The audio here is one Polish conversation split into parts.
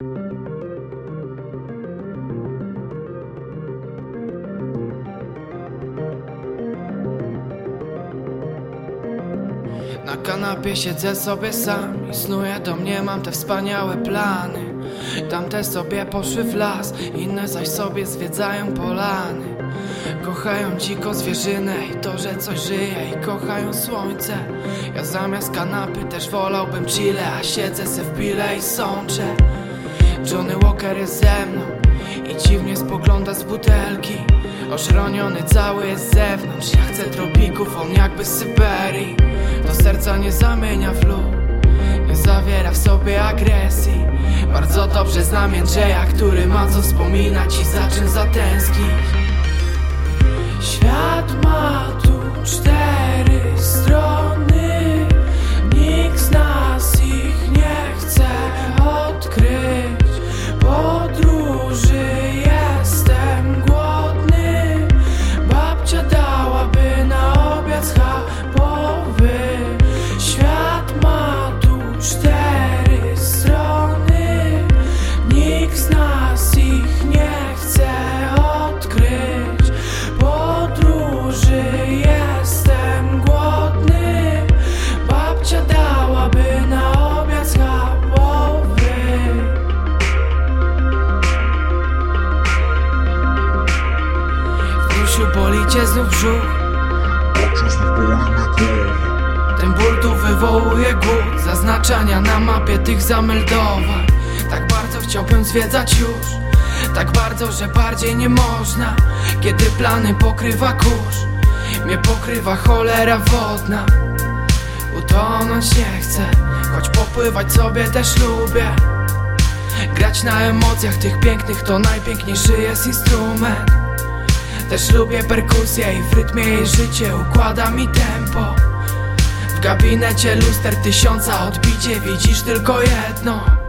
Na kanapie siedzę sobie sam i snuję do mnie mam te wspaniałe plany. Tamte sobie poszły w las, inne zaś sobie zwiedzają polany. Kochają dziko zwierzynę i to, że coś żyje i kochają słońce. Ja zamiast kanapy też wolałbym chile, a siedzę se w pile i sączę Johnny Walker jest ze mną i dziwnie spogląda z butelki. Oszroniony cały jest z zewnątrz. Ja chcę tropików, on jakby z Syberii. Do serca nie zamienia w lód Nie zawiera w sobie agresji. Bardzo dobrze znam Jędrzeja, który ma co wspominać I za czym zatęsknić cię znów brzuch. Ten ból tu wywołuje głód Zaznaczania na mapie tych zameldowań. Tak bardzo chciałbym zwiedzać już Tak bardzo, że bardziej nie można Kiedy plany pokrywa kurz. Mnie pokrywa cholera wodna. Utonąć nie chcę Choć popływać sobie też lubię. Grać na emocjach tych pięknych to najpiękniejszy jest instrument Też lubię perkusję i w rytmie jej życie układa mi tempo. W gabinecie luster tysiąca odbicie widzisz tylko jedno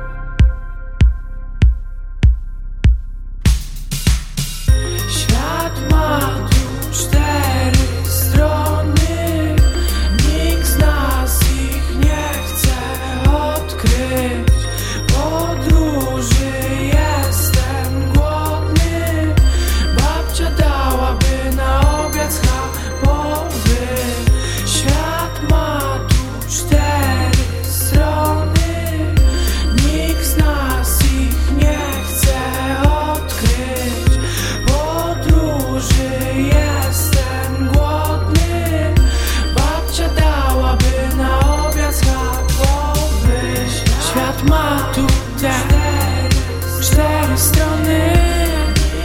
strony.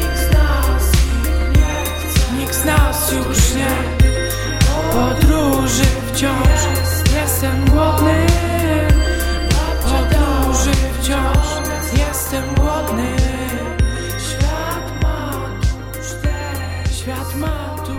Nikt z nas nie chce. Nikt z nas już nie. Podróży wciąż. Jestem głodny. Podróży wciąż. Jestem głodny. Świat ma tu Świat ma tu